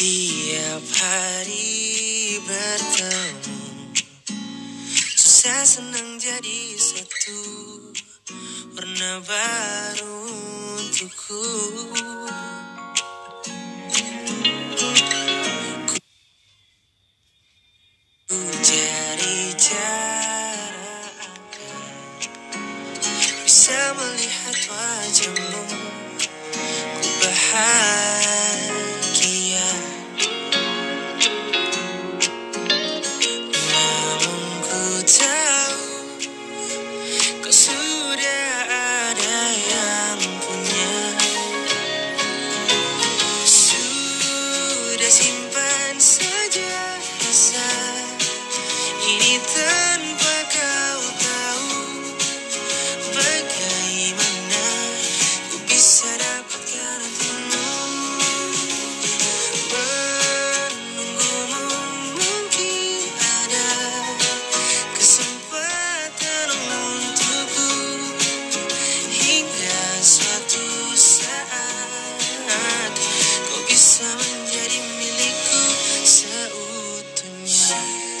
Setiap hari bertemu. Susah senang jadi satu Warna baru untukku. Bisa melihat wajahmu. Ku bahagia sound ready